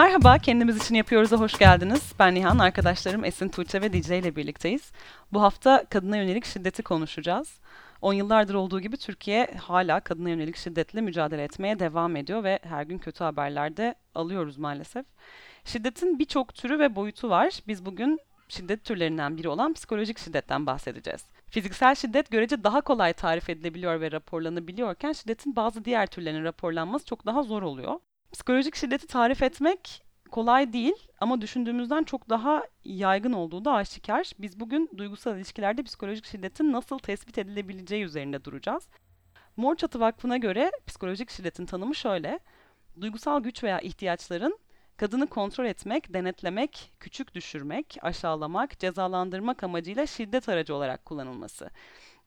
Merhaba, kendimiz için yapıyoruz'a hoş geldiniz. Ben Nihan, arkadaşlarım Esin Tuğçe ve DJ ile birlikteyiz. Bu hafta kadına yönelik şiddeti konuşacağız. 10 yıllardır olduğu gibi Türkiye hala kadına yönelik şiddetle mücadele etmeye devam ediyor ve her gün kötü haberler de alıyoruz maalesef. Şiddetin birçok türü ve boyutu var. Biz bugün şiddet türlerinden biri olan psikolojik şiddetten bahsedeceğiz. Fiziksel şiddet görece daha kolay tarif edilebiliyor ve raporlanabiliyorken şiddetin bazı diğer türlerinin raporlanması çok daha zor oluyor. Psikolojik şiddeti tarif etmek kolay değil ama düşündüğümüzden çok daha yaygın olduğu da aşikar. Biz bugün duygusal ilişkilerde psikolojik şiddetin nasıl tespit edilebileceği üzerinde duracağız. Mor Çatı Vakfı'na göre psikolojik şiddetin tanımı şöyle. Duygusal güç veya ihtiyaçların kadını kontrol etmek, denetlemek, küçük düşürmek, aşağılamak, cezalandırmak amacıyla şiddet aracı olarak kullanılması.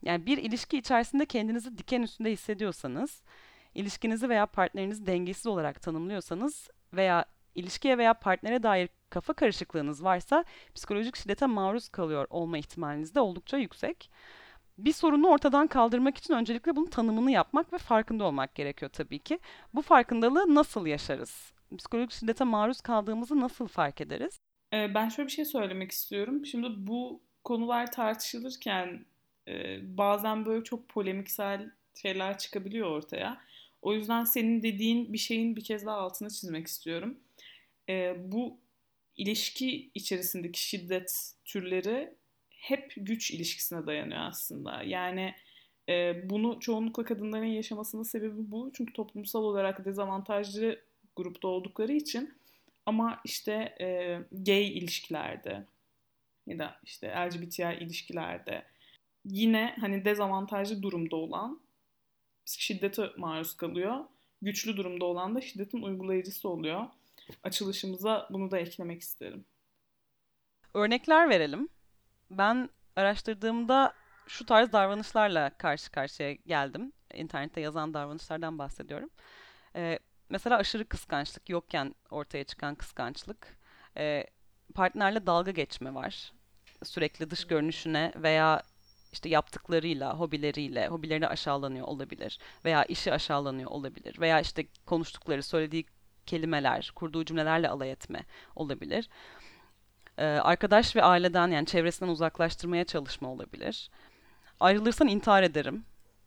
Yani bir ilişki içerisinde kendinizi diken üstünde hissediyorsanız, ilişkinizi veya partnerinizi dengesiz olarak tanımlıyorsanız veya ilişkiye veya partnere dair kafa karışıklığınız varsa psikolojik şiddete maruz kalıyor olma ihtimaliniz de oldukça yüksek. Bir sorunu ortadan kaldırmak için öncelikle bunun tanımını yapmak ve farkında olmak gerekiyor tabii ki. Bu farkındalığı nasıl yaşarız? Psikolojik şiddete maruz kaldığımızı nasıl fark ederiz? Ee, ben şöyle bir şey söylemek istiyorum. Şimdi bu konular tartışılırken e, bazen böyle çok polemiksel şeyler çıkabiliyor ortaya. O yüzden senin dediğin bir şeyin bir kez daha altını çizmek istiyorum. E, bu ilişki içerisindeki şiddet türleri hep güç ilişkisine dayanıyor aslında. Yani e, bunu çoğunlukla kadınların yaşamasının sebebi bu. Çünkü toplumsal olarak dezavantajlı grupta oldukları için. Ama işte e, gay ilişkilerde ya da işte LGBTİ ilişkilerde yine hani dezavantajlı durumda olan şiddete maruz kalıyor. Güçlü durumda olan da şiddetin uygulayıcısı oluyor. Açılışımıza bunu da eklemek isterim. Örnekler verelim. Ben araştırdığımda şu tarz davranışlarla karşı karşıya geldim. İnternette yazan davranışlardan bahsediyorum. Ee, mesela aşırı kıskançlık yokken ortaya çıkan kıskançlık. Ee, partnerle dalga geçme var. Sürekli dış görünüşüne veya işte yaptıklarıyla, hobileriyle, hobilerini aşağılanıyor olabilir veya işi aşağılanıyor olabilir veya işte konuştukları, söylediği kelimeler, kurduğu cümlelerle alay etme olabilir. Ee, arkadaş ve aileden yani çevresinden uzaklaştırmaya çalışma olabilir. Ayrılırsan intihar ederim.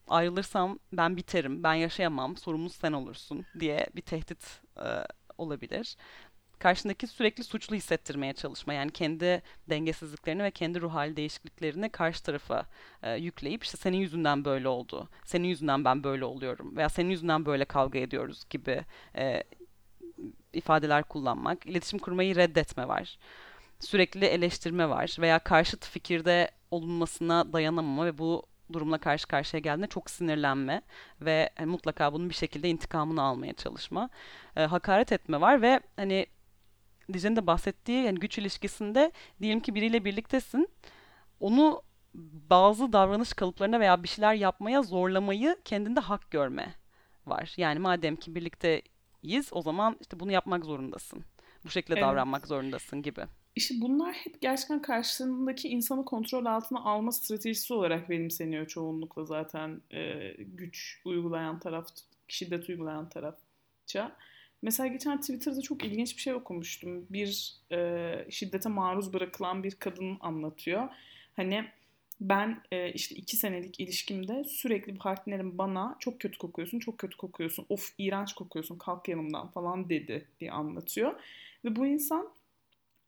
Ayrılırsam ben biterim, ben yaşayamam, sorumlu sen olursun diye bir tehdit e, olabilir karşındaki sürekli suçlu hissettirmeye çalışma. Yani kendi dengesizliklerini ve kendi ruh hali değişikliklerini karşı tarafa e, yükleyip işte senin yüzünden böyle oldu, senin yüzünden ben böyle oluyorum veya senin yüzünden böyle kavga ediyoruz gibi e, ifadeler kullanmak. İletişim kurmayı reddetme var. Sürekli eleştirme var veya karşıt fikirde olunmasına dayanamama ve bu durumla karşı karşıya geldiğinde çok sinirlenme ve hani mutlaka bunun bir şekilde intikamını almaya çalışma. E, hakaret etme var ve hani Dice'nin de bahsettiği yani güç ilişkisinde diyelim ki biriyle birliktesin. Onu bazı davranış kalıplarına veya bir şeyler yapmaya zorlamayı kendinde hak görme var. Yani madem ki birlikteyiz o zaman işte bunu yapmak zorundasın. Bu şekilde evet. davranmak zorundasın gibi. İşte bunlar hep gerçekten karşısındaki insanı kontrol altına alma stratejisi olarak benimseniyor çoğunlukla zaten e, güç uygulayan taraf, şiddet uygulayan tarafça. Mesela geçen Twitter'da çok ilginç bir şey okumuştum. Bir e, şiddete maruz bırakılan bir kadın anlatıyor. Hani ben e, işte iki senelik ilişkimde sürekli partnerim bana çok kötü kokuyorsun, çok kötü kokuyorsun, of iğrenç kokuyorsun, kalk yanımdan falan dedi diye anlatıyor. Ve bu insan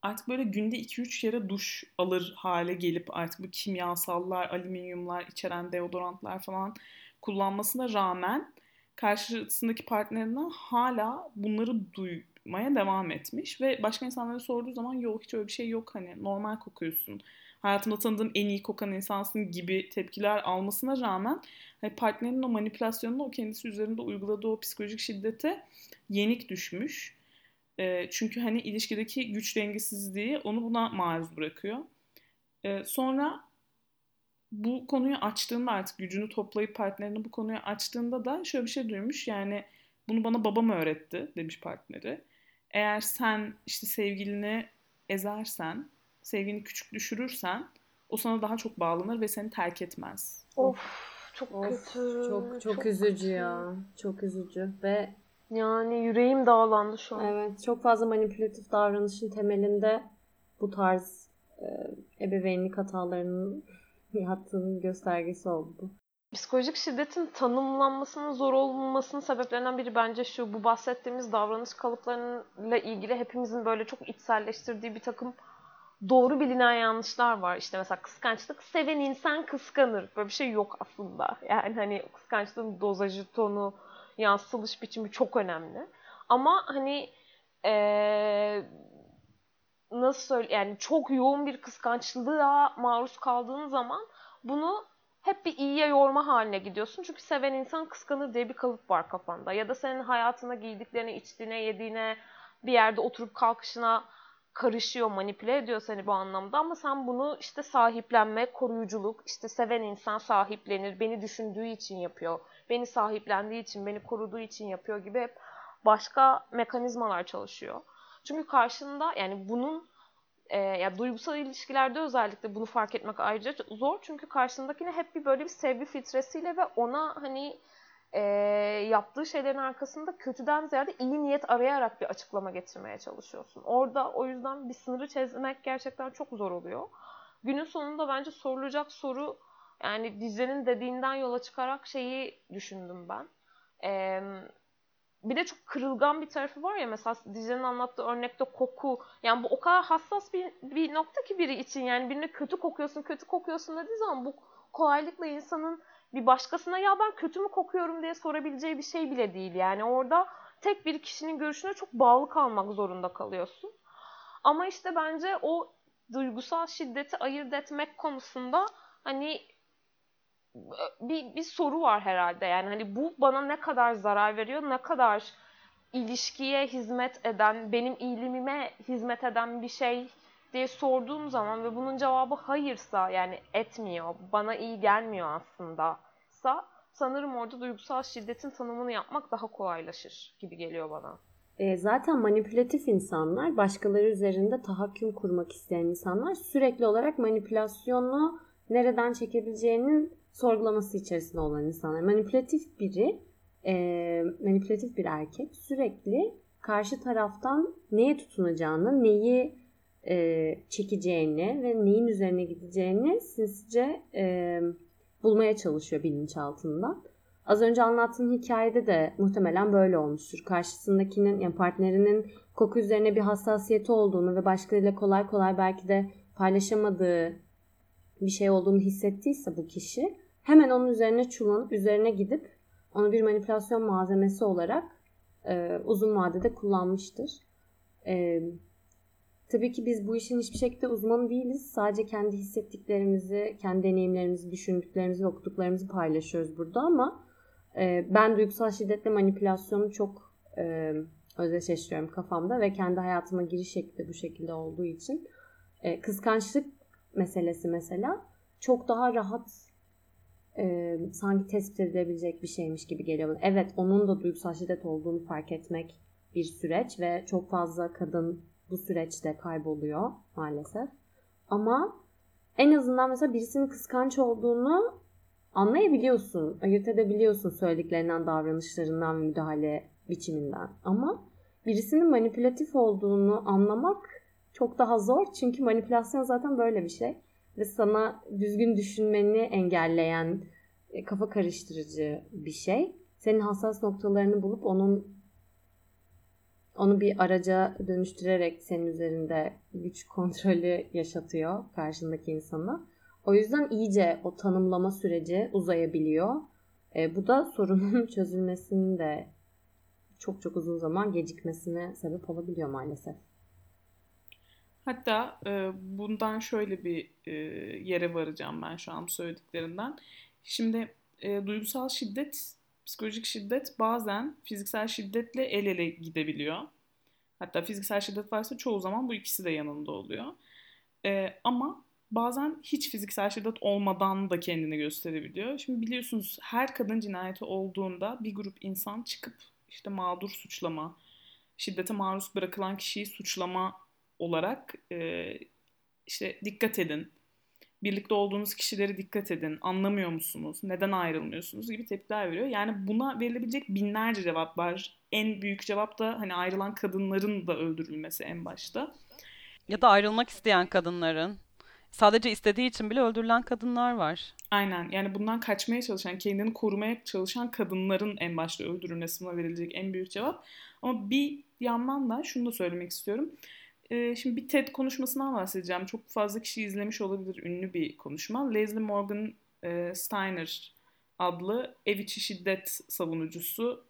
artık böyle günde 2-3 kere duş alır hale gelip artık bu kimyasallar, alüminyumlar içeren deodorantlar falan kullanmasına rağmen karşısındaki partnerinden hala bunları duymaya devam etmiş ve başka insanlara sorduğu zaman yok hiç öyle bir şey yok hani normal kokuyorsun. Hayatımda tanıdığım en iyi kokan insansın gibi tepkiler almasına rağmen hani partnerinin o manipülasyonunu o kendisi üzerinde uyguladığı o psikolojik şiddete yenik düşmüş. E, çünkü hani ilişkideki güç dengesizliği onu buna maruz bırakıyor. E, sonra bu konuyu açtığında artık gücünü toplayıp partnerini bu konuyu açtığında da şöyle bir şey duymuş. Yani bunu bana babam öğretti demiş partneri. Eğer sen işte sevgilini ezersen, sevgilini küçük düşürürsen o sana daha çok bağlanır ve seni terk etmez. Of çok of, kötü. Çok çok, çok üzücü kötü. ya. Çok üzücü ve Yani yüreğim dağlandı şu an. Evet. Çok fazla manipülatif davranışın temelinde bu tarz e, ebeveynlik hatalarının yattığının göstergesi oldu. Psikolojik şiddetin tanımlanmasının zor olmasının sebeplerinden biri bence şu. Bu bahsettiğimiz davranış kalıplarıyla ilgili hepimizin böyle çok içselleştirdiği bir takım doğru bilinen yanlışlar var. İşte mesela kıskançlık seven insan kıskanır. Böyle bir şey yok aslında. Yani hani kıskançlığın dozajı, tonu, yansıtılış biçimi çok önemli. Ama hani ee, nasıl söyle yani çok yoğun bir kıskançlığa maruz kaldığın zaman bunu hep bir iyiye yorma haline gidiyorsun. Çünkü seven insan kıskanır diye bir kalıp var kafanda. Ya da senin hayatına giydiklerine, içtiğine, yediğine, bir yerde oturup kalkışına karışıyor, manipüle ediyor seni bu anlamda ama sen bunu işte sahiplenme, koruyuculuk, işte seven insan sahiplenir, beni düşündüğü için yapıyor, beni sahiplendiği için, beni koruduğu için yapıyor gibi hep başka mekanizmalar çalışıyor. Çünkü karşında yani bunun e, ya duygusal ilişkilerde özellikle bunu fark etmek ayrıca zor çünkü karşındakine hep bir böyle bir sevgi filtresiyle ve ona hani e, yaptığı şeylerin arkasında kötüden ziyade iyi niyet arayarak bir açıklama getirmeye çalışıyorsun. Orada o yüzden bir sınırı çizmek gerçekten çok zor oluyor. Günün sonunda bence sorulacak soru yani dizinin dediğinden yola çıkarak şeyi düşündüm ben. Ee, bir de çok kırılgan bir tarafı var ya mesela Dicle'nin anlattığı örnekte koku. Yani bu o kadar hassas bir, bir nokta ki biri için yani birine kötü kokuyorsun kötü kokuyorsun dediği zaman bu kolaylıkla insanın bir başkasına ya ben kötü mü kokuyorum diye sorabileceği bir şey bile değil. Yani orada tek bir kişinin görüşüne çok bağlı kalmak zorunda kalıyorsun. Ama işte bence o duygusal şiddeti ayırt etmek konusunda hani bir, bir soru var herhalde. Yani hani bu bana ne kadar zarar veriyor, ne kadar ilişkiye hizmet eden, benim iyiliğime hizmet eden bir şey diye sorduğum zaman ve bunun cevabı hayırsa yani etmiyor, bana iyi gelmiyor aslında sa sanırım orada duygusal şiddetin tanımını yapmak daha kolaylaşır gibi geliyor bana. E, zaten manipülatif insanlar, başkaları üzerinde tahakküm kurmak isteyen insanlar sürekli olarak manipülasyonu nereden çekebileceğinin sorgulaması içerisinde olan insanlar. Manipülatif biri, e, manipülatif bir erkek sürekli karşı taraftan neye tutunacağını, neyi e, çekeceğini ve neyin üzerine gideceğini sinsice e, bulmaya çalışıyor bilinçaltında. Az önce anlattığım hikayede de muhtemelen böyle olmuştur. Karşısındakinin yani partnerinin koku üzerine bir hassasiyeti olduğunu ve başkalarıyla kolay kolay belki de paylaşamadığı bir şey olduğunu hissettiyse bu kişi hemen onun üzerine çullanıp üzerine gidip onu bir manipülasyon malzemesi olarak e, uzun vadede kullanmıştır. E, tabii ki biz bu işin hiçbir şekilde uzmanı değiliz. Sadece kendi hissettiklerimizi, kendi deneyimlerimizi, düşündüklerimizi ve okuduklarımızı paylaşıyoruz burada ama e, ben duygusal şiddetle manipülasyonu çok e, özdeşleştiriyorum kafamda ve kendi hayatıma giriş şekli bu şekilde olduğu için e, kıskançlık meselesi mesela çok daha rahat e, sanki tespit edilebilecek bir şeymiş gibi geliyor. Evet onun da duygusal şiddet olduğunu fark etmek bir süreç ve çok fazla kadın bu süreçte kayboluyor maalesef. Ama en azından mesela birisinin kıskanç olduğunu anlayabiliyorsun, ayırt edebiliyorsun söylediklerinden, davranışlarından, müdahale biçiminden. Ama birisinin manipülatif olduğunu anlamak çok daha zor. Çünkü manipülasyon zaten böyle bir şey. Ve sana düzgün düşünmeni engelleyen, e, kafa karıştırıcı bir şey. Senin hassas noktalarını bulup onun onu bir araca dönüştürerek senin üzerinde güç kontrolü yaşatıyor karşındaki insana. O yüzden iyice o tanımlama süreci uzayabiliyor. E, bu da sorunun çözülmesinin de çok çok uzun zaman gecikmesine sebep olabiliyor maalesef. Hatta e, bundan şöyle bir e, yere varacağım ben şu an söylediklerinden. Şimdi e, duygusal şiddet, psikolojik şiddet bazen fiziksel şiddetle el ele gidebiliyor. Hatta fiziksel şiddet varsa çoğu zaman bu ikisi de yanında oluyor. E, ama bazen hiç fiziksel şiddet olmadan da kendini gösterebiliyor. Şimdi biliyorsunuz her kadın cinayeti olduğunda bir grup insan çıkıp işte mağdur suçlama, şiddete maruz bırakılan kişiyi suçlama olarak e, işte dikkat edin, birlikte olduğunuz kişileri dikkat edin, anlamıyor musunuz, neden ayrılmıyorsunuz gibi tepkiler veriyor. Yani buna verilebilecek binlerce cevap var. En büyük cevap da hani ayrılan kadınların da öldürülmesi en başta. Ya da ayrılmak isteyen kadınların. Sadece istediği için bile öldürülen kadınlar var. Aynen yani bundan kaçmaya çalışan, kendini korumaya çalışan kadınların en başta öldürülmesine verilecek en büyük cevap. Ama bir yandan da şunu da söylemek istiyorum. Ee, şimdi bir TED konuşmasından bahsedeceğim. Çok fazla kişi izlemiş olabilir ünlü bir konuşma. Leslie Morgan e, Steiner adlı ev içi şiddet savunucusu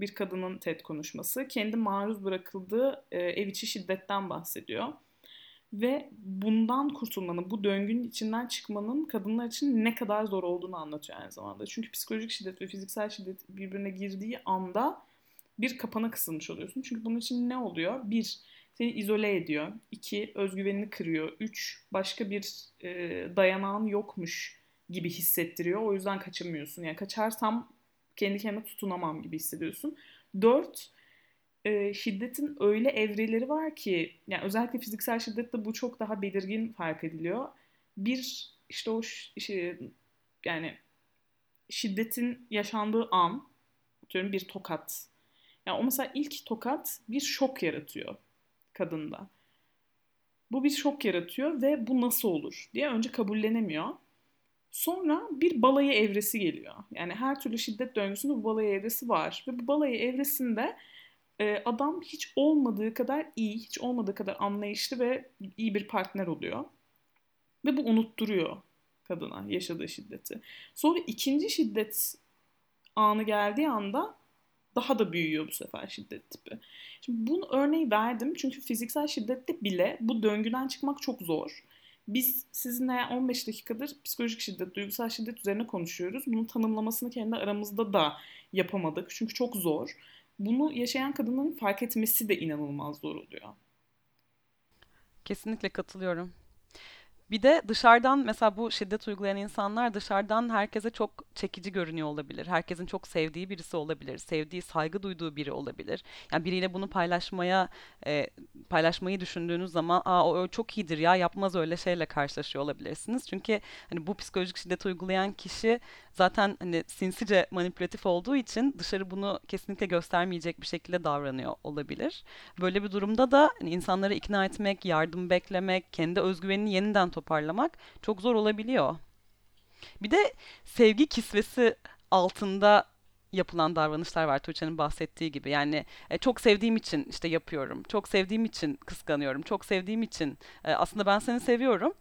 bir kadının TED konuşması. Kendi maruz bırakıldığı e, ev içi şiddetten bahsediyor. Ve bundan kurtulmanın, bu döngünün içinden çıkmanın kadınlar için ne kadar zor olduğunu anlatıyor aynı zamanda. Çünkü psikolojik şiddet ve fiziksel şiddet birbirine girdiği anda bir kapana kısılmış oluyorsun. Çünkü bunun için ne oluyor? Bir, seni izole ediyor. İki, özgüvenini kırıyor. Üç, başka bir e, dayanağın yokmuş gibi hissettiriyor. O yüzden kaçamıyorsun. Yani kaçarsam kendi kendime tutunamam gibi hissediyorsun. Dört, e, şiddetin öyle evreleri var ki, yani özellikle fiziksel şiddette bu çok daha belirgin fark ediliyor. Bir, işte o şey, yani şiddetin yaşandığı an, diyorum bir tokat. Yani o mesela ilk tokat bir şok yaratıyor kadında. Bu bir şok yaratıyor ve bu nasıl olur diye önce kabullenemiyor. Sonra bir balayı evresi geliyor. Yani her türlü şiddet döngüsünde bu balayı evresi var. Ve bu balayı evresinde e, adam hiç olmadığı kadar iyi, hiç olmadığı kadar anlayışlı ve iyi bir partner oluyor. Ve bu unutturuyor kadına yaşadığı şiddeti. Sonra ikinci şiddet anı geldiği anda daha da büyüyor bu sefer şiddet tipi. Şimdi bunu örneği verdim çünkü fiziksel şiddette bile bu döngüden çıkmak çok zor. Biz sizinle 15 dakikadır psikolojik şiddet, duygusal şiddet üzerine konuşuyoruz. Bunun tanımlamasını kendi aramızda da yapamadık. Çünkü çok zor. Bunu yaşayan kadınların fark etmesi de inanılmaz zor oluyor. Kesinlikle katılıyorum. Bir de dışarıdan mesela bu şiddet uygulayan insanlar dışarıdan herkese çok çekici görünüyor olabilir. Herkesin çok sevdiği birisi olabilir. Sevdiği, saygı duyduğu biri olabilir. Yani biriyle bunu paylaşmaya e, paylaşmayı düşündüğünüz zaman aa o çok iyidir ya yapmaz öyle şeyle karşılaşıyor olabilirsiniz. Çünkü hani bu psikolojik şiddet uygulayan kişi zaten hani sinsice manipülatif olduğu için dışarı bunu kesinlikle göstermeyecek bir şekilde davranıyor olabilir. Böyle bir durumda da hani insanları ikna etmek, yardım beklemek, kendi özgüvenini yeniden toparlamak çok zor olabiliyor. Bir de sevgi kisvesi altında yapılan davranışlar var Tuğçe'nin bahsettiği gibi. Yani e, çok sevdiğim için işte yapıyorum. Çok sevdiğim için kıskanıyorum. Çok sevdiğim için e, aslında ben seni seviyorum.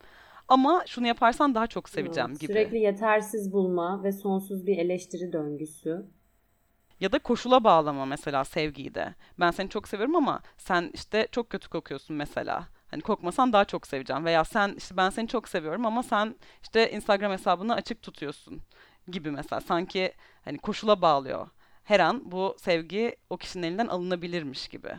Ama şunu yaparsan daha çok seveceğim evet, gibi. Sürekli yetersiz bulma ve sonsuz bir eleştiri döngüsü. Ya da koşula bağlama mesela sevgiyi de. Ben seni çok seviyorum ama sen işte çok kötü kokuyorsun mesela. Hani kokmasan daha çok seveceğim. Veya sen işte ben seni çok seviyorum ama sen işte Instagram hesabını açık tutuyorsun gibi mesela. Sanki hani koşula bağlıyor. Her an bu sevgi o kişinin elinden alınabilirmiş gibi.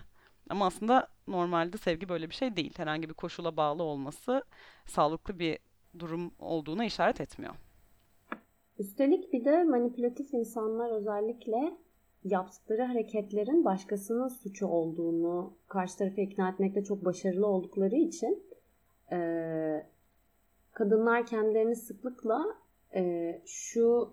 Ama aslında normalde sevgi böyle bir şey değil. Herhangi bir koşula bağlı olması sağlıklı bir durum olduğuna işaret etmiyor. Üstelik bir de manipülatif insanlar özellikle yaptıkları hareketlerin başkasının suçu olduğunu karşı tarafı ikna etmekte çok başarılı oldukları için e, kadınlar kendilerini sıklıkla e, şu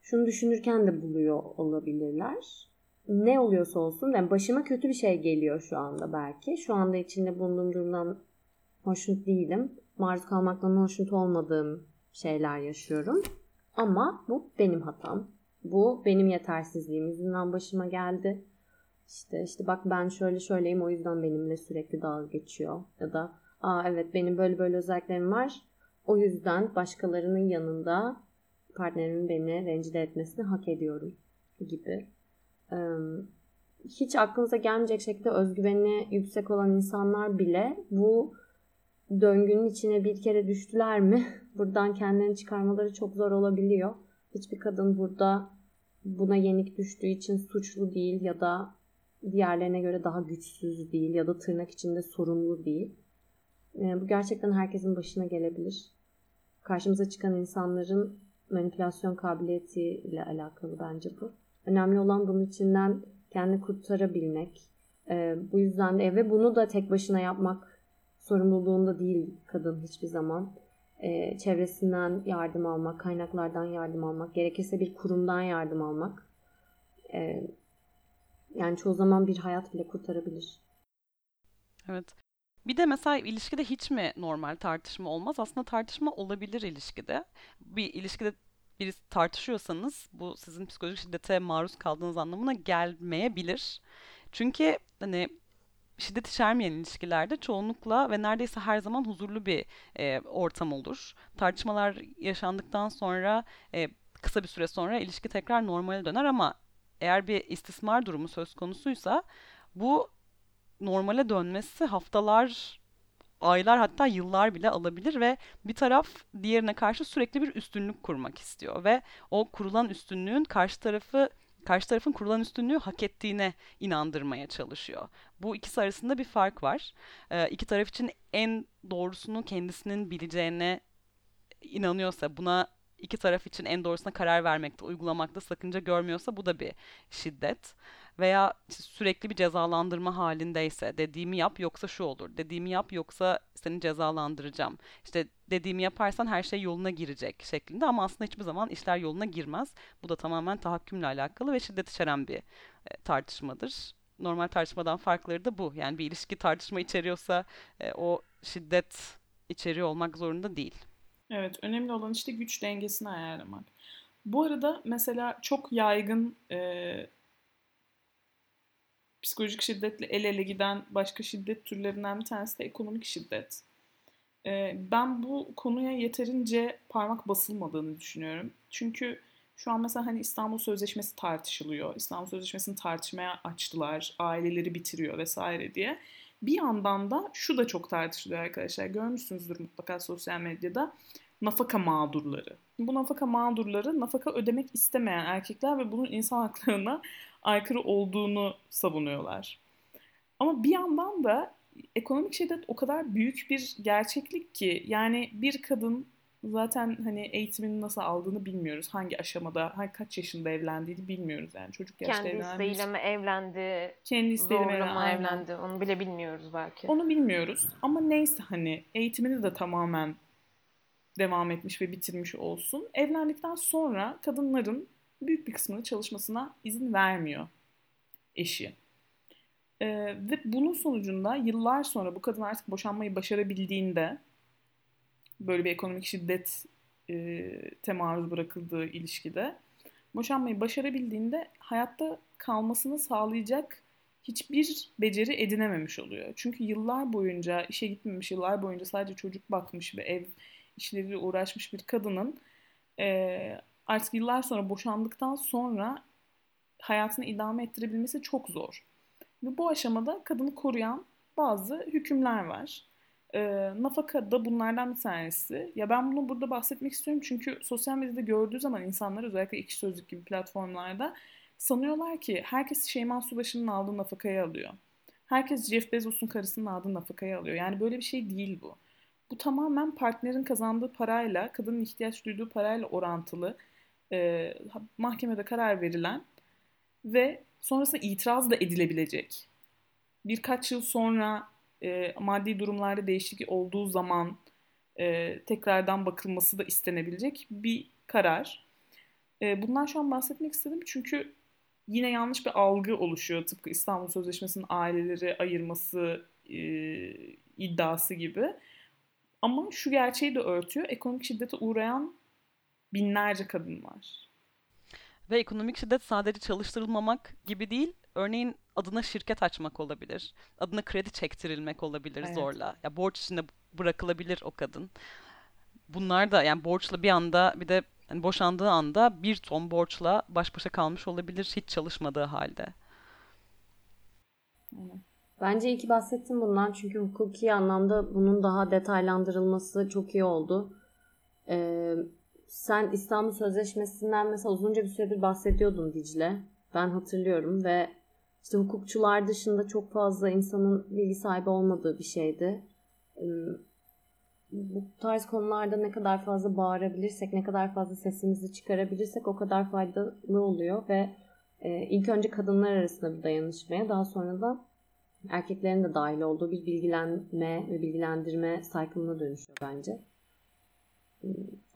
şunu düşünürken de buluyor olabilirler. Ne oluyorsa olsun yani başıma kötü bir şey geliyor şu anda belki. Şu anda içinde bulunduğum durumdan hoşnut değilim. Maruz kalmaktan hoşnut olmadığım şeyler yaşıyorum. Ama bu benim hatam. Bu benim yetersizliğim yüzünden başıma geldi. İşte işte bak ben şöyle şöyleyim o yüzden benimle sürekli dalga geçiyor. Ya da aa evet benim böyle böyle özelliklerim var. O yüzden başkalarının yanında partnerimin beni rencide etmesini hak ediyorum gibi. Hiç aklınıza gelmeyecek şekilde özgüveni yüksek olan insanlar bile bu döngünün içine bir kere düştüler mi buradan kendilerini çıkarmaları çok zor olabiliyor. Hiçbir kadın burada buna yenik düştüğü için suçlu değil ya da diğerlerine göre daha güçsüz değil ya da tırnak içinde sorumlu değil. E, bu gerçekten herkesin başına gelebilir. Karşımıza çıkan insanların manipülasyon kabiliyetiyle alakalı bence bu. Önemli olan bunun içinden kendini kurtarabilmek. E, bu yüzden de ve bunu da tek başına yapmak sorumluluğunda değil kadın hiçbir zaman. E, çevresinden yardım almak, kaynaklardan yardım almak, gerekirse bir kurumdan yardım almak. E, yani çoğu zaman bir hayat bile kurtarabilir. Evet. Bir de mesela ilişkide hiç mi normal tartışma olmaz? Aslında tartışma olabilir ilişkide. Bir ilişkide birisi tartışıyorsanız bu sizin psikolojik şiddete maruz kaldığınız anlamına gelmeyebilir. Çünkü hani şiddet içermeyen ilişkilerde çoğunlukla ve neredeyse her zaman huzurlu bir e, ortam olur. Tartışmalar yaşandıktan sonra e, kısa bir süre sonra ilişki tekrar normale döner ama eğer bir istismar durumu söz konusuysa bu normale dönmesi haftalar, aylar hatta yıllar bile alabilir ve bir taraf diğerine karşı sürekli bir üstünlük kurmak istiyor ve o kurulan üstünlüğün karşı tarafı karşı tarafın kurulan üstünlüğü hak ettiğine inandırmaya çalışıyor. Bu ikisi arasında bir fark var. Ee, iki taraf için en doğrusunu kendisinin bileceğine inanıyorsa, buna iki taraf için en doğrusuna karar vermekte, uygulamakta sakınca görmüyorsa bu da bir şiddet. Veya sürekli bir cezalandırma halindeyse dediğimi yap yoksa şu olur, dediğimi yap yoksa seni cezalandıracağım. İşte dediğimi yaparsan her şey yoluna girecek şeklinde ama aslında hiçbir zaman işler yoluna girmez. Bu da tamamen tahakkümle alakalı ve şiddet içeren bir e, tartışmadır. Normal tartışmadan farkları da bu. Yani bir ilişki tartışma içeriyorsa e, o şiddet içeriyor olmak zorunda değil. Evet, önemli olan işte güç dengesini ayarlamak. Bu arada mesela çok yaygın e, psikolojik şiddetle el ele giden başka şiddet türlerinden bir tanesi de ekonomik şiddet. E, ben bu konuya yeterince parmak basılmadığını düşünüyorum. Çünkü şu an mesela hani İstanbul Sözleşmesi tartışılıyor. İstanbul Sözleşmesi'ni tartışmaya açtılar. Aileleri bitiriyor vesaire diye. Bir yandan da şu da çok tartışılıyor arkadaşlar. Görmüşsünüzdür mutlaka sosyal medyada. Nafaka mağdurları. Bu nafaka mağdurları nafaka ödemek istemeyen erkekler ve bunun insan haklarına aykırı olduğunu savunuyorlar. Ama bir yandan da ekonomik şiddet o kadar büyük bir gerçeklik ki yani bir kadın zaten hani eğitimini nasıl aldığını bilmiyoruz. Hangi aşamada, hangi kaç yaşında evlendiğini bilmiyoruz yani. Çocuk yaşta Kendi evlenmiş. isteğiyle mi evlendi? Kendi isteğiyle mi aynen. evlendi? Onu bile bilmiyoruz belki. Onu bilmiyoruz. Ama neyse hani eğitimini de tamamen devam etmiş ve bitirmiş olsun. Evlendikten sonra kadınların büyük bir kısmını çalışmasına izin vermiyor eşi. Ee, ve bunun sonucunda yıllar sonra bu kadın artık boşanmayı başarabildiğinde böyle bir ekonomik şiddet e, temaruz bırakıldığı ilişkide boşanmayı başarabildiğinde hayatta kalmasını sağlayacak hiçbir beceri edinememiş oluyor. Çünkü yıllar boyunca işe gitmemiş, yıllar boyunca sadece çocuk bakmış ve ev işleriyle uğraşmış bir kadının e, artık yıllar sonra boşandıktan sonra hayatını idame ettirebilmesi çok zor. Ve bu aşamada kadını koruyan bazı hükümler var. E, nafaka da bunlardan bir tanesi. Ya ben bunu burada bahsetmek istiyorum çünkü sosyal medyada gördüğü zaman insanlar özellikle iki sözlük gibi platformlarda sanıyorlar ki herkes Şeyman Subaşı'nın aldığı nafakayı alıyor. Herkes Jeff Bezos'un karısının aldığı nafakayı alıyor. Yani böyle bir şey değil bu. Bu tamamen partnerin kazandığı parayla, kadının ihtiyaç duyduğu parayla orantılı e, mahkemede karar verilen ve sonrasında itiraz da edilebilecek. Birkaç yıl sonra e, maddi durumlarda değişiklik olduğu zaman e, tekrardan bakılması da istenebilecek bir karar. E, bundan şu an bahsetmek istedim çünkü yine yanlış bir algı oluşuyor tıpkı İstanbul Sözleşmesi'nin aileleri ayırması e, iddiası gibi. Ama şu gerçeği de örtüyor. Ekonomik şiddete uğrayan binlerce kadın var. Ve ekonomik şiddet sadece çalıştırılmamak gibi değil, örneğin adına şirket açmak olabilir. Adına kredi çektirilmek olabilir Evet. zorla. Ya borç içinde bırakılabilir o kadın. Bunlar da yani borçla bir anda bir de hani boşandığı anda bir ton borçla baş başa kalmış olabilir hiç çalışmadığı halde. Bence iyi ki bahsettim bundan çünkü hukuki anlamda bunun daha detaylandırılması çok iyi oldu. Ee, sen İstanbul Sözleşmesi'nden mesela uzunca bir süredir bahsediyordun Dicle. Ben hatırlıyorum ve işte hukukçular dışında çok fazla insanın bilgi sahibi olmadığı bir şeydi. Bu tarz konularda ne kadar fazla bağırabilirsek, ne kadar fazla sesimizi çıkarabilirsek o kadar faydalı oluyor ve e, ilk önce kadınlar arasında bir dayanışmaya daha sonra da erkeklerin de dahil olduğu bir bilgilenme ve bilgilendirme cycle'ına dönüşüyor bence.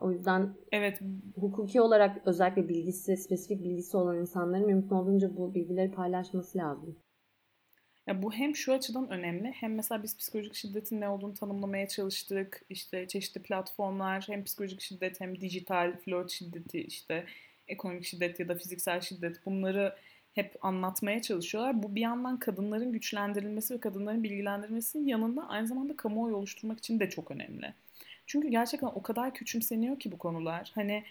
O yüzden evet hukuki olarak özellikle bilgisi, spesifik bilgisi olan insanların mümkün olduğunca bu bilgileri paylaşması lazım. Ya bu hem şu açıdan önemli hem mesela biz psikolojik şiddetin ne olduğunu tanımlamaya çalıştık. İşte çeşitli platformlar hem psikolojik şiddet hem dijital flört şiddeti işte ekonomik şiddet ya da fiziksel şiddet bunları hep anlatmaya çalışıyorlar. Bu bir yandan kadınların güçlendirilmesi ve kadınların bilgilendirilmesinin yanında aynı zamanda kamuoyu oluşturmak için de çok önemli. Çünkü gerçekten o kadar küçümseniyor ki bu konular. Hani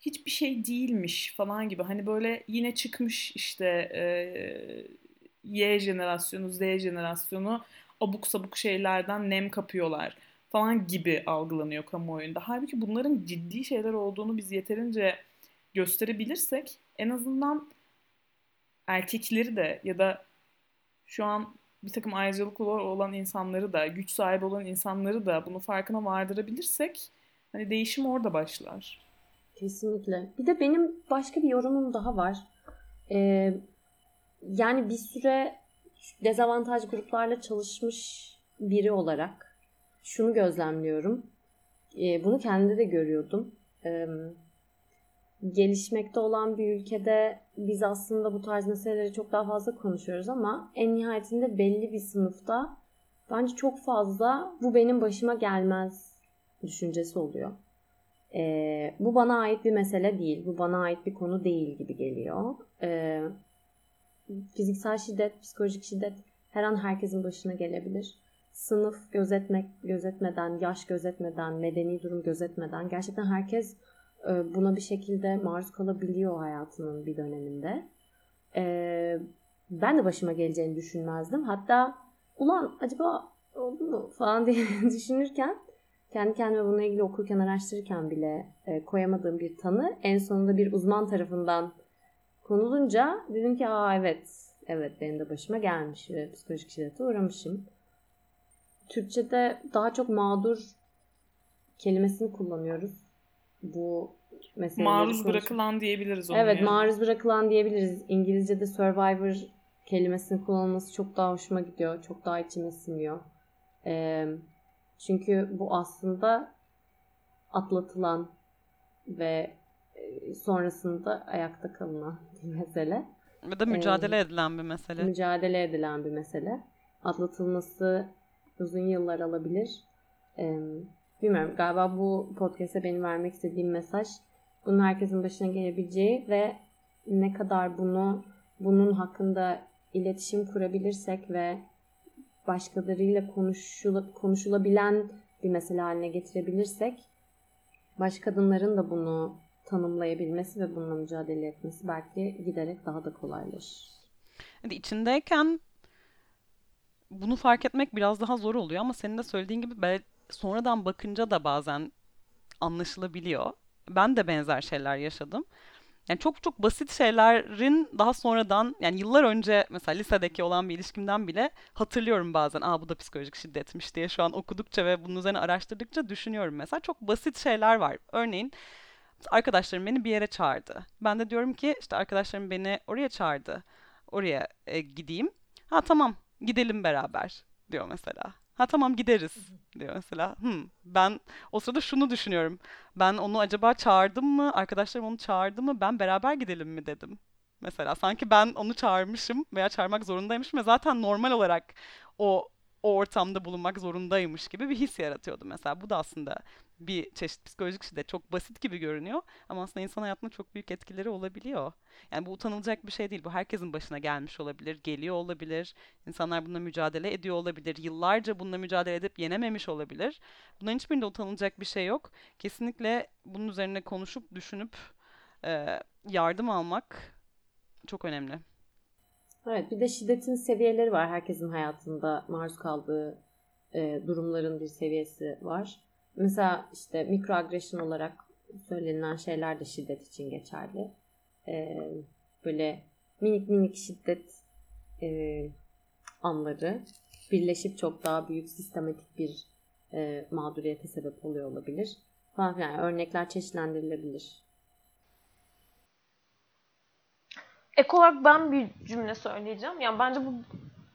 hiçbir şey değilmiş falan gibi. Hani böyle yine çıkmış işte e, Y jenerasyonu, Z jenerasyonu abuk sabuk şeylerden nem kapıyorlar falan gibi algılanıyor kamuoyunda. Halbuki bunların ciddi şeyler olduğunu biz yeterince gösterebilirsek en azından erkekleri de ya da şu an bir takım ayrıcalıklı olan insanları da, güç sahibi olan insanları da bunu farkına vardırabilirsek hani değişim orada başlar. Kesinlikle. Bir de benim başka bir yorumum daha var. Ee, yani bir süre dezavantaj gruplarla çalışmış biri olarak şunu gözlemliyorum. Ee, bunu kendi de görüyordum. Ee, gelişmekte olan bir ülkede biz aslında bu tarz meseleleri çok daha fazla konuşuyoruz ama en nihayetinde belli bir sınıfta bence çok fazla bu benim başıma gelmez düşüncesi oluyor. Ee, bu bana ait bir mesele değil, bu bana ait bir konu değil gibi geliyor. Ee, fiziksel şiddet, psikolojik şiddet her an herkesin başına gelebilir. Sınıf gözetmek, gözetmeden, yaş gözetmeden, medeni durum gözetmeden gerçekten herkes buna bir şekilde maruz kalabiliyor hayatının bir döneminde. E, ben de başıma geleceğini düşünmezdim. Hatta ulan acaba oldu mu falan diye düşünürken kendi kendime bununla ilgili okurken araştırırken bile e, koyamadığım bir tanı en sonunda bir uzman tarafından konulunca dedim ki aa evet evet benim de başıma gelmiş ve psikolojik şiddete uğramışım. Türkçe'de daha çok mağdur kelimesini kullanıyoruz bu meseleleri Maruz konuş- bırakılan diyebiliriz onu. Evet yani. maruz bırakılan diyebiliriz. İngilizce'de survivor kelimesinin kullanılması çok daha hoşuma gidiyor. Çok daha içime siniyor. Ee, çünkü bu aslında atlatılan ve e, sonrasında ayakta kalınan bir mesele. Ve de mücadele ee, edilen bir mesele. Mücadele edilen bir mesele. Atlatılması uzun yıllar alabilir. Ee, bilmiyorum galiba bu podcast'e benim vermek istediğim mesaj bunun herkesin başına gelebileceği ve ne kadar bunu bunun hakkında iletişim kurabilirsek ve başkalarıyla konuşula, konuşulabilen bir mesele haline getirebilirsek başka kadınların da bunu tanımlayabilmesi ve bununla mücadele etmesi belki giderek daha da kolaylaşır. Yani içindeyken bunu fark etmek biraz daha zor oluyor ama senin de söylediğin gibi sonradan bakınca da bazen anlaşılabiliyor. Ben de benzer şeyler yaşadım. Yani çok çok basit şeylerin daha sonradan yani yıllar önce mesela lisedeki olan bir ilişkimden bile hatırlıyorum bazen. Aa bu da psikolojik şiddetmiş diye şu an okudukça ve bunun üzerine araştırdıkça düşünüyorum mesela. Çok basit şeyler var. Örneğin arkadaşlarım beni bir yere çağırdı. Ben de diyorum ki işte arkadaşlarım beni oraya çağırdı. Oraya e, gideyim. Ha tamam gidelim beraber diyor mesela. Ha tamam gideriz diyor mesela. Hmm, ben o sırada şunu düşünüyorum. Ben onu acaba çağırdım mı? Arkadaşlarım onu çağırdı mı? Ben beraber gidelim mi dedim. Mesela sanki ben onu çağırmışım veya çağırmak zorundaymışım ve zaten normal olarak o o ortamda bulunmak zorundaymış gibi bir his yaratıyordu mesela. Bu da aslında bir çeşit psikolojik şiddet. Çok basit gibi görünüyor ama aslında insan hayatında çok büyük etkileri olabiliyor. Yani bu utanılacak bir şey değil. Bu herkesin başına gelmiş olabilir, geliyor olabilir. İnsanlar bununla mücadele ediyor olabilir. Yıllarca bununla mücadele edip yenememiş olabilir. Bunların hiçbirinde utanılacak bir şey yok. Kesinlikle bunun üzerine konuşup, düşünüp yardım almak çok önemli. Evet bir de şiddetin seviyeleri var. Herkesin hayatında maruz kaldığı e, durumların bir seviyesi var. Mesela işte mikroagresyon olarak söylenen şeyler de şiddet için geçerli. E, böyle minik minik şiddet e, anları birleşip çok daha büyük sistematik bir e, mağduriyete sebep oluyor olabilir. Falan yani örnekler çeşitlendirilebilir. Ek olarak ben bir cümle söyleyeceğim. Yani bence bu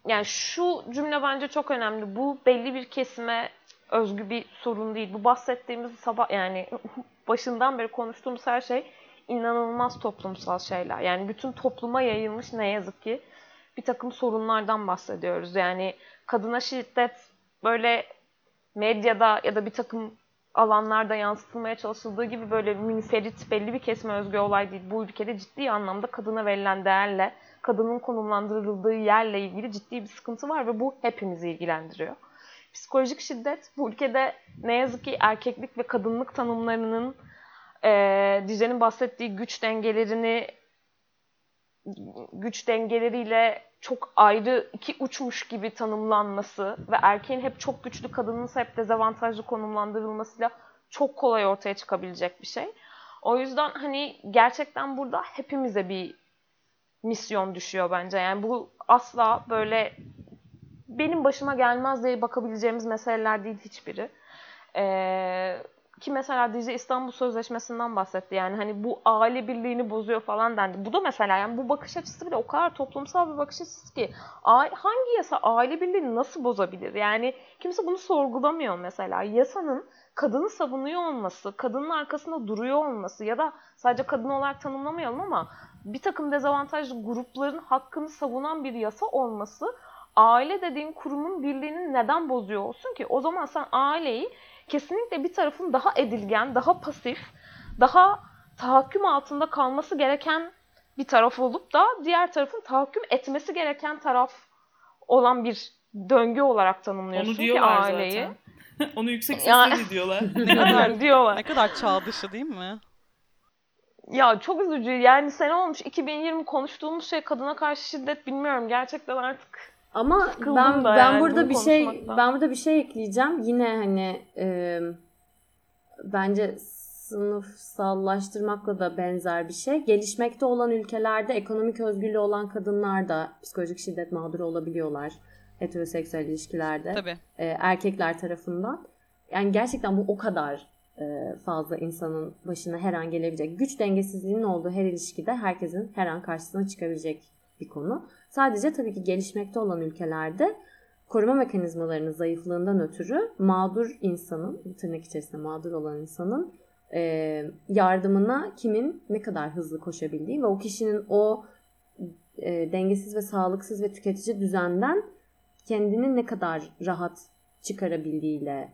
yani şu cümle bence çok önemli. Bu belli bir kesime özgü bir sorun değil. Bu bahsettiğimiz sabah yani başından beri konuştuğumuz her şey inanılmaz toplumsal şeyler. Yani bütün topluma yayılmış ne yazık ki bir takım sorunlardan bahsediyoruz. Yani kadına şiddet böyle medyada ya da bir takım alanlarda yansıtılmaya çalışıldığı gibi böyle münferit belli bir kesme özgü olay değil. Bu ülkede ciddi anlamda kadına verilen değerle, kadının konumlandırıldığı yerle ilgili ciddi bir sıkıntı var ve bu hepimizi ilgilendiriyor. Psikolojik şiddet bu ülkede ne yazık ki erkeklik ve kadınlık tanımlarının e, Dicle'nin bahsettiği güç dengelerini güç dengeleriyle çok ayrı iki uçmuş gibi tanımlanması ve erkeğin hep çok güçlü kadının ise hep dezavantajlı konumlandırılmasıyla çok kolay ortaya çıkabilecek bir şey. O yüzden hani gerçekten burada hepimize bir misyon düşüyor bence. Yani bu asla böyle benim başıma gelmez diye bakabileceğimiz meseleler değil hiçbiri. Ee, ki mesela Dicle İstanbul Sözleşmesi'nden bahsetti. Yani hani bu aile birliğini bozuyor falan dendi. Bu da mesela yani bu bakış açısı bile o kadar toplumsal bir bakış açısı ki hangi yasa aile birliğini nasıl bozabilir? Yani kimse bunu sorgulamıyor mesela. Yasanın kadını savunuyor olması, kadının arkasında duruyor olması ya da sadece kadın olarak tanımlamayalım ama bir takım dezavantajlı grupların hakkını savunan bir yasa olması aile dediğin kurumun birliğini neden bozuyor olsun ki? O zaman sen aileyi kesinlikle bir tarafın daha edilgen, daha pasif, daha tahakküm altında kalması gereken bir taraf olup da diğer tarafın tahakküm etmesi gereken taraf olan bir döngü olarak tanımlıyorsun Onu diyorlar ki aileyi. zaten. Onu yüksek sesle yani, diyorlar. ne kadar diyorlar. Ne kadar çağ dışı değil mi? Ya çok üzücü. Yani sene olmuş 2020 konuştuğumuz şey kadına karşı şiddet bilmiyorum. Gerçekten artık ama ben ben yani burada bir şey ben burada bir şey ekleyeceğim. Yine hani e, bence sınıfsallaştırmakla da benzer bir şey. Gelişmekte olan ülkelerde ekonomik özgürlüğü olan kadınlar da psikolojik şiddet mağduru olabiliyorlar heteroseksüel ilişkilerde. Tabii. E, erkekler tarafından. Yani gerçekten bu o kadar e, fazla insanın başına her an gelebilecek. Güç dengesizliğinin olduğu her ilişkide herkesin her an karşısına çıkabilecek bir konu. Sadece tabii ki gelişmekte olan ülkelerde koruma mekanizmalarının zayıflığından ötürü mağdur insanın, tırnak içerisinde mağdur olan insanın e, yardımına kimin ne kadar hızlı koşabildiği ve o kişinin o e, dengesiz ve sağlıksız ve tüketici düzenden kendini ne kadar rahat çıkarabildiğiyle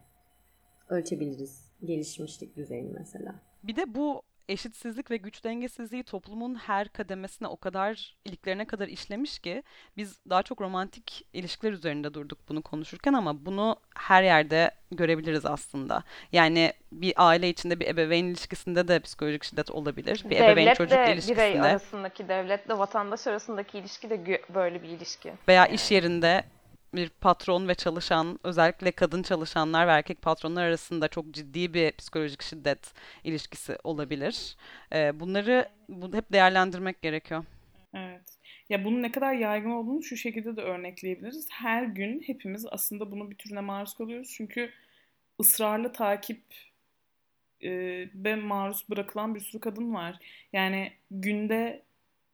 ölçebiliriz gelişmişlik düzeyini mesela. Bir de bu eşitsizlik ve güç dengesizliği toplumun her kademesine o kadar iliklerine kadar işlemiş ki biz daha çok romantik ilişkiler üzerinde durduk bunu konuşurken ama bunu her yerde görebiliriz aslında. Yani bir aile içinde bir ebeveyn ilişkisinde de psikolojik şiddet olabilir. Bir ebeveyn çocuk ilişkisinde. birey arasındaki, devletle vatandaş arasındaki ilişki de böyle bir ilişki. Veya iş yerinde bir patron ve çalışan, özellikle kadın çalışanlar ve erkek patronlar arasında çok ciddi bir psikolojik şiddet ilişkisi olabilir. Ee, bunları bu, hep değerlendirmek gerekiyor. Evet. Ya bunun ne kadar yaygın olduğunu şu şekilde de örnekleyebiliriz. Her gün hepimiz aslında bunun bir türüne maruz kalıyoruz. Çünkü ısrarlı takip e, ve maruz bırakılan bir sürü kadın var. Yani günde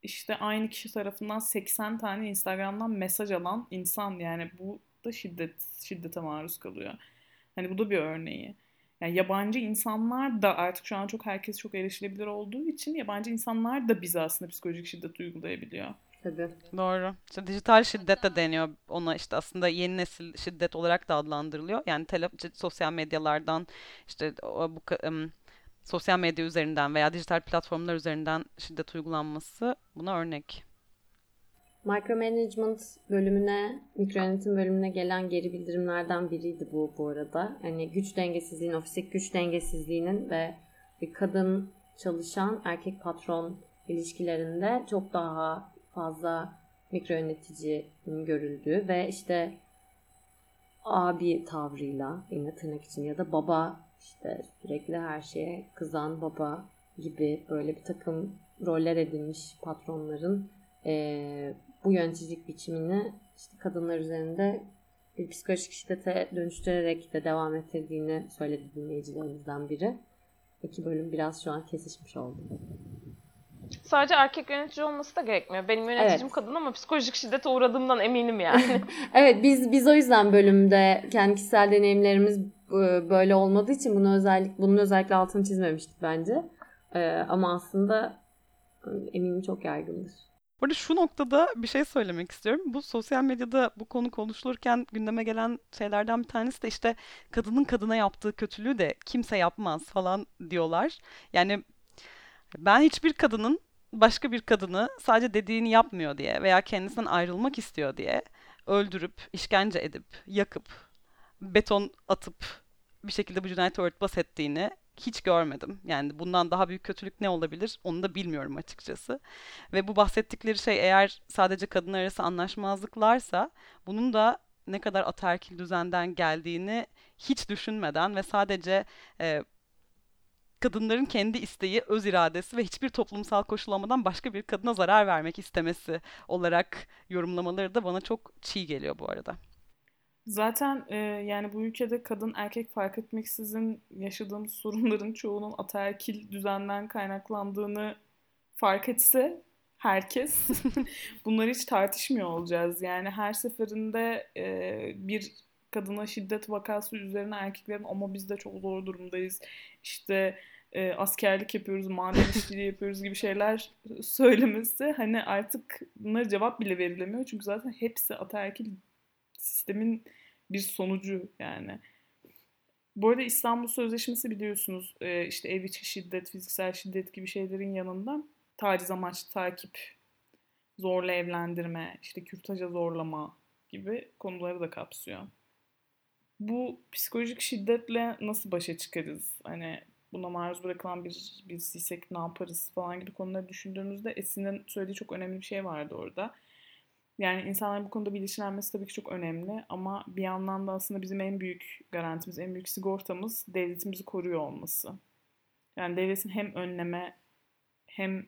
işte aynı kişi tarafından 80 tane Instagram'dan mesaj alan insan yani bu da şiddet şiddete maruz kalıyor. Hani bu da bir örneği. Yani yabancı insanlar da artık şu an çok herkes çok erişilebilir olduğu için yabancı insanlar da bize aslında psikolojik şiddet uygulayabiliyor. Tabii. Doğru. İşte dijital şiddet de deniyor ona işte aslında yeni nesil şiddet olarak da adlandırılıyor. Yani tele, sosyal medyalardan işte bu um, sosyal medya üzerinden veya dijital platformlar üzerinden şiddet uygulanması buna örnek. Micromanagement bölümüne, mikro yönetim bölümüne gelen geri bildirimlerden biriydi bu bu arada. Yani güç dengesizliğinin, ofisik güç dengesizliğinin ve bir kadın çalışan erkek patron ilişkilerinde çok daha fazla mikro yöneticinin görüldüğü ve işte abi tavrıyla yine tırnak için ya da baba işte sürekli her şeye kızan baba gibi böyle bir takım roller edinmiş patronların e, bu yöneticilik biçimini işte kadınlar üzerinde bir psikolojik şiddete dönüştürerek de devam ettirdiğini söyledi dinleyicilerimizden biri. İki bölüm biraz şu an kesişmiş oldu. Sadece erkek yönetici olması da gerekmiyor. Benim yöneticim evet. kadın ama psikolojik şiddete uğradığımdan eminim yani. evet biz biz o yüzden bölümde kendi kişisel deneyimlerimiz böyle olmadığı için bunu özellik bunun özellikle altını çizmemiştik bence. Ee, ama aslında eminim çok yaygındır. Burada şu noktada bir şey söylemek istiyorum. Bu sosyal medyada bu konu konuşulurken gündeme gelen şeylerden bir tanesi de işte kadının kadına yaptığı kötülüğü de kimse yapmaz falan diyorlar. Yani ben hiçbir kadının başka bir kadını sadece dediğini yapmıyor diye veya kendisinden ayrılmak istiyor diye öldürüp, işkence edip, yakıp, beton atıp bir şekilde bu cinayeti örtbas ettiğini hiç görmedim. Yani bundan daha büyük kötülük ne olabilir onu da bilmiyorum açıkçası. Ve bu bahsettikleri şey eğer sadece kadınlar arası anlaşmazlıklarsa bunun da ne kadar ataerkil düzenden geldiğini hiç düşünmeden ve sadece e, kadınların kendi isteği, öz iradesi ve hiçbir toplumsal koşullamadan başka bir kadına zarar vermek istemesi olarak yorumlamaları da bana çok çiğ geliyor bu arada. Zaten e, yani bu ülkede kadın erkek fark etmeksizin yaşadığımız sorunların çoğunun ataerkil düzenden kaynaklandığını fark etse herkes bunları hiç tartışmıyor olacağız. Yani her seferinde e, bir kadına şiddet vakası üzerine erkeklerin ama biz de çok zor durumdayız. İşte e, askerlik yapıyoruz, maden işçiliği yapıyoruz gibi şeyler söylemesi hani artık bunlara cevap bile verilemiyor. Çünkü zaten hepsi ataerkil sistemin bir sonucu yani. Bu arada İstanbul Sözleşmesi biliyorsunuz e, işte ev içi şiddet, fiziksel şiddet gibi şeylerin yanında taciz amaçlı takip, zorla evlendirme, işte kürtaja zorlama gibi konuları da kapsıyor. Bu psikolojik şiddetle nasıl başa çıkarız? Hani buna maruz bırakılan bir birisiysek ne yaparız falan gibi konuları düşündüğümüzde Esin'in söylediği çok önemli bir şey vardı orada. Yani insanların bu konuda bilinçlenmesi tabii ki çok önemli ama bir yandan da aslında bizim en büyük garantimiz, en büyük sigortamız devletin bizi koruyor olması. Yani devletin hem önleme hem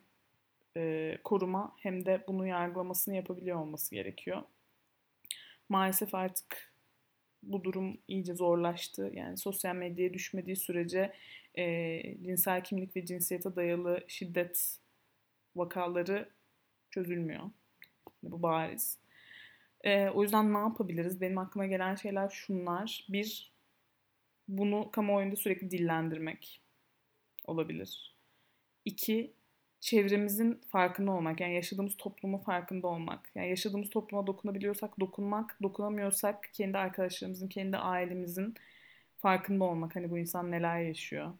e, koruma hem de bunu yargılamasını yapabiliyor olması gerekiyor. Maalesef artık bu durum iyice zorlaştı. Yani sosyal medyaya düşmediği sürece e, cinsel kimlik ve cinsiyete dayalı şiddet vakaları çözülmüyor. Bu bariz. E, o yüzden ne yapabiliriz? Benim aklıma gelen şeyler şunlar. Bir, bunu kamuoyunda sürekli dillendirmek olabilir. İki, çevremizin farkında olmak. Yani yaşadığımız toplumun farkında olmak. Yani yaşadığımız topluma dokunabiliyorsak dokunmak, dokunamıyorsak kendi arkadaşlarımızın, kendi ailemizin farkında olmak. Hani bu insan neler yaşıyor.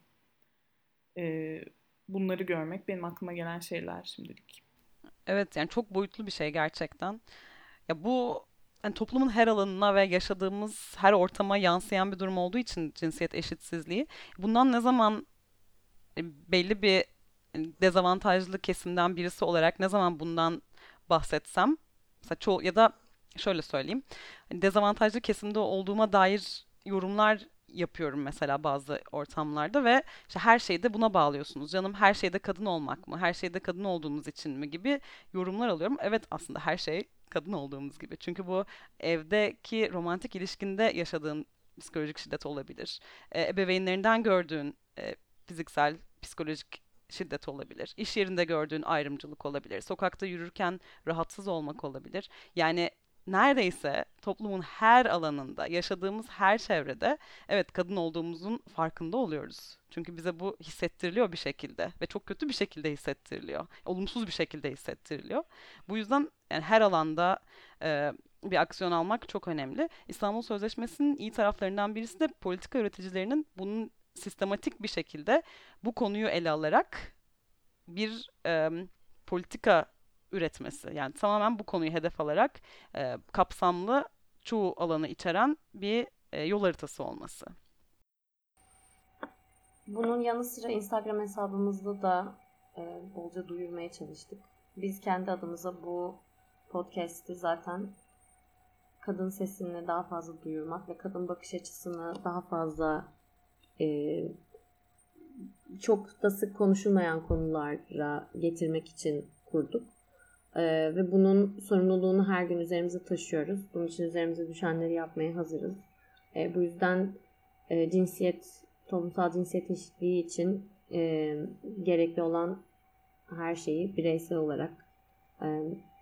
Ee, bunları görmek benim aklıma gelen şeyler şimdilik. Evet yani çok boyutlu bir şey gerçekten. Ya bu yani toplumun her alanına ve yaşadığımız her ortama yansıyan bir durum olduğu için cinsiyet eşitsizliği. Bundan ne zaman e, belli bir dezavantajlı kesimden birisi olarak ne zaman bundan bahsetsem mesela çoğu ya da şöyle söyleyeyim hani dezavantajlı kesimde olduğuma dair yorumlar yapıyorum mesela bazı ortamlarda ve işte her şeyde buna bağlıyorsunuz. Canım her şeyde kadın olmak mı? Her şeyde kadın olduğunuz için mi gibi yorumlar alıyorum. Evet aslında her şey kadın olduğumuz gibi. Çünkü bu evdeki romantik ilişkinde yaşadığın psikolojik şiddet olabilir. E, ebeveynlerinden gördüğün e, fiziksel, psikolojik şiddet olabilir. İş yerinde gördüğün ayrımcılık olabilir. Sokakta yürürken rahatsız olmak olabilir. Yani neredeyse toplumun her alanında, yaşadığımız her çevrede evet kadın olduğumuzun farkında oluyoruz. Çünkü bize bu hissettiriliyor bir şekilde ve çok kötü bir şekilde hissettiriliyor. Olumsuz bir şekilde hissettiriliyor. Bu yüzden yani her alanda e, bir aksiyon almak çok önemli. İstanbul Sözleşmesi'nin iyi taraflarından birisi de politika üreticilerinin bunun sistematik bir şekilde bu konuyu ele alarak bir e, politika üretmesi. Yani tamamen bu konuyu hedef alarak e, kapsamlı çoğu alanı içeren bir e, yol haritası olması. Bunun yanı sıra Instagram hesabımızda da e, bolca duyurmaya çalıştık. Biz kendi adımıza bu podcast'i zaten kadın sesini daha fazla duyurmak ve kadın bakış açısını daha fazla e, çok da sık konuşulmayan konulara getirmek için kurduk. Ee, ve bunun sorumluluğunu her gün üzerimize taşıyoruz. Bunun için üzerimize düşenleri yapmaya hazırız. Ee, bu yüzden e, cinsiyet, toplumsal cinsiyet eşitliği için e, gerekli olan her şeyi bireysel olarak e,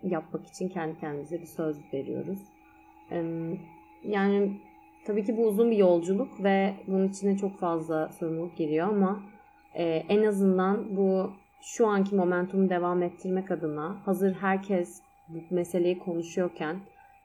yapmak için kendi kendimize bir söz veriyoruz. E, yani tabii ki bu uzun bir yolculuk ve bunun içine çok fazla sorumluluk giriyor ama e, en azından bu şu anki momentumu devam ettirmek adına hazır herkes bu meseleyi konuşuyorken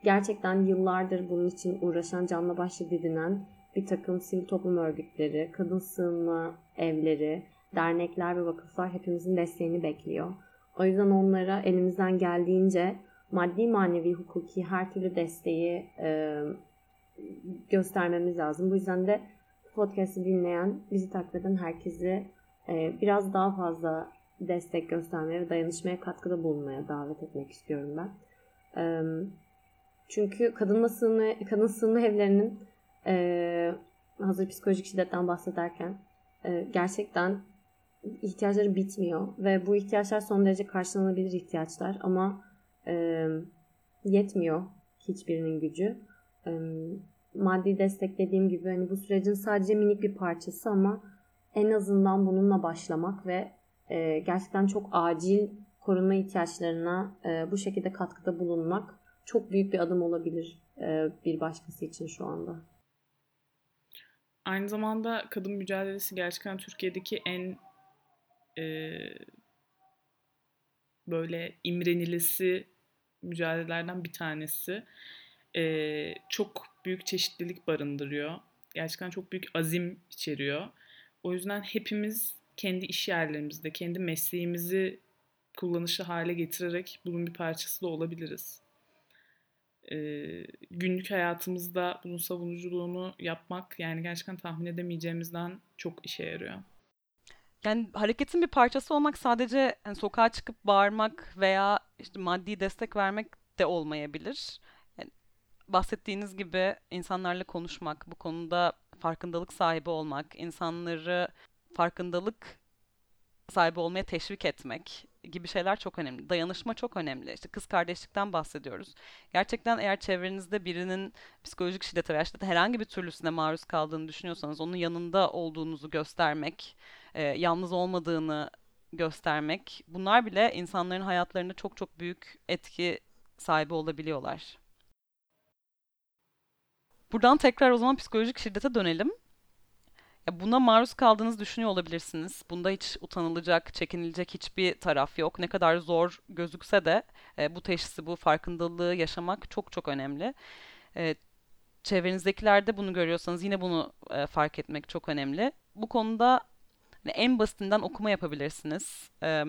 gerçekten yıllardır bunun için uğraşan canla başla didinen bir takım sivil toplum örgütleri, kadın sığınma evleri, dernekler ve vakıflar hepimizin desteğini bekliyor. O yüzden onlara elimizden geldiğince maddi manevi hukuki her türlü desteği e, göstermemiz lazım. Bu yüzden de podcast'i dinleyen, bizi takip eden herkesi e, biraz daha fazla destek göstermeye ve dayanışmaya katkıda bulunmaya davet etmek istiyorum ben. Çünkü kadın sığınma, kadın sığınma evlerinin hazır psikolojik şiddetten bahsederken gerçekten ihtiyaçları bitmiyor ve bu ihtiyaçlar son derece karşılanabilir ihtiyaçlar ama yetmiyor hiçbirinin gücü. Maddi destek dediğim gibi hani bu sürecin sadece minik bir parçası ama en azından bununla başlamak ve e, gerçekten çok acil korunma ihtiyaçlarına e, bu şekilde katkıda bulunmak çok büyük bir adım olabilir e, bir başkası için şu anda. Aynı zamanda kadın mücadelesi gerçekten Türkiye'deki en e, böyle imrenilisi mücadelelerden bir tanesi. E, çok büyük çeşitlilik barındırıyor. Gerçekten çok büyük azim içeriyor. O yüzden hepimiz kendi iş yerlerimizde, kendi mesleğimizi kullanışlı hale getirerek bunun bir parçası da olabiliriz. Ee, günlük hayatımızda bunun savunuculuğunu yapmak yani gerçekten tahmin edemeyeceğimizden çok işe yarıyor. Yani hareketin bir parçası olmak sadece yani sokağa çıkıp bağırmak veya işte maddi destek vermek de olmayabilir. Yani bahsettiğiniz gibi insanlarla konuşmak, bu konuda farkındalık sahibi olmak, insanları farkındalık sahibi olmaya teşvik etmek gibi şeyler çok önemli. Dayanışma çok önemli. İşte kız kardeşlikten bahsediyoruz. Gerçekten eğer çevrenizde birinin psikolojik şiddete veya işte herhangi bir türlüsüne maruz kaldığını düşünüyorsanız onun yanında olduğunuzu göstermek, e, yalnız olmadığını göstermek bunlar bile insanların hayatlarında çok çok büyük etki sahibi olabiliyorlar. Buradan tekrar o zaman psikolojik şiddete dönelim. Buna maruz kaldığınızı düşünüyor olabilirsiniz. Bunda hiç utanılacak, çekinilecek hiçbir taraf yok. Ne kadar zor gözükse de e, bu teşhisi, bu farkındalığı yaşamak çok çok önemli. E, çevrenizdekiler de bunu görüyorsanız yine bunu e, fark etmek çok önemli. Bu konuda hani en basitinden okuma yapabilirsiniz. E,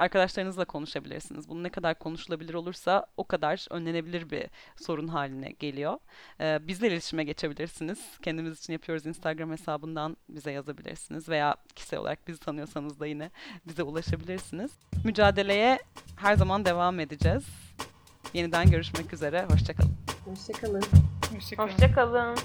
arkadaşlarınızla konuşabilirsiniz. Bunu ne kadar konuşulabilir olursa o kadar önlenebilir bir sorun haline geliyor. Ee, bizle iletişime geçebilirsiniz. Kendimiz için yapıyoruz Instagram hesabından bize yazabilirsiniz veya kişisel olarak bizi tanıyorsanız da yine bize ulaşabilirsiniz. Mücadeleye her zaman devam edeceğiz. Yeniden görüşmek üzere. Hoşçakalın. Hoşçakalın. Hoşçakalın. Hoşçakalın.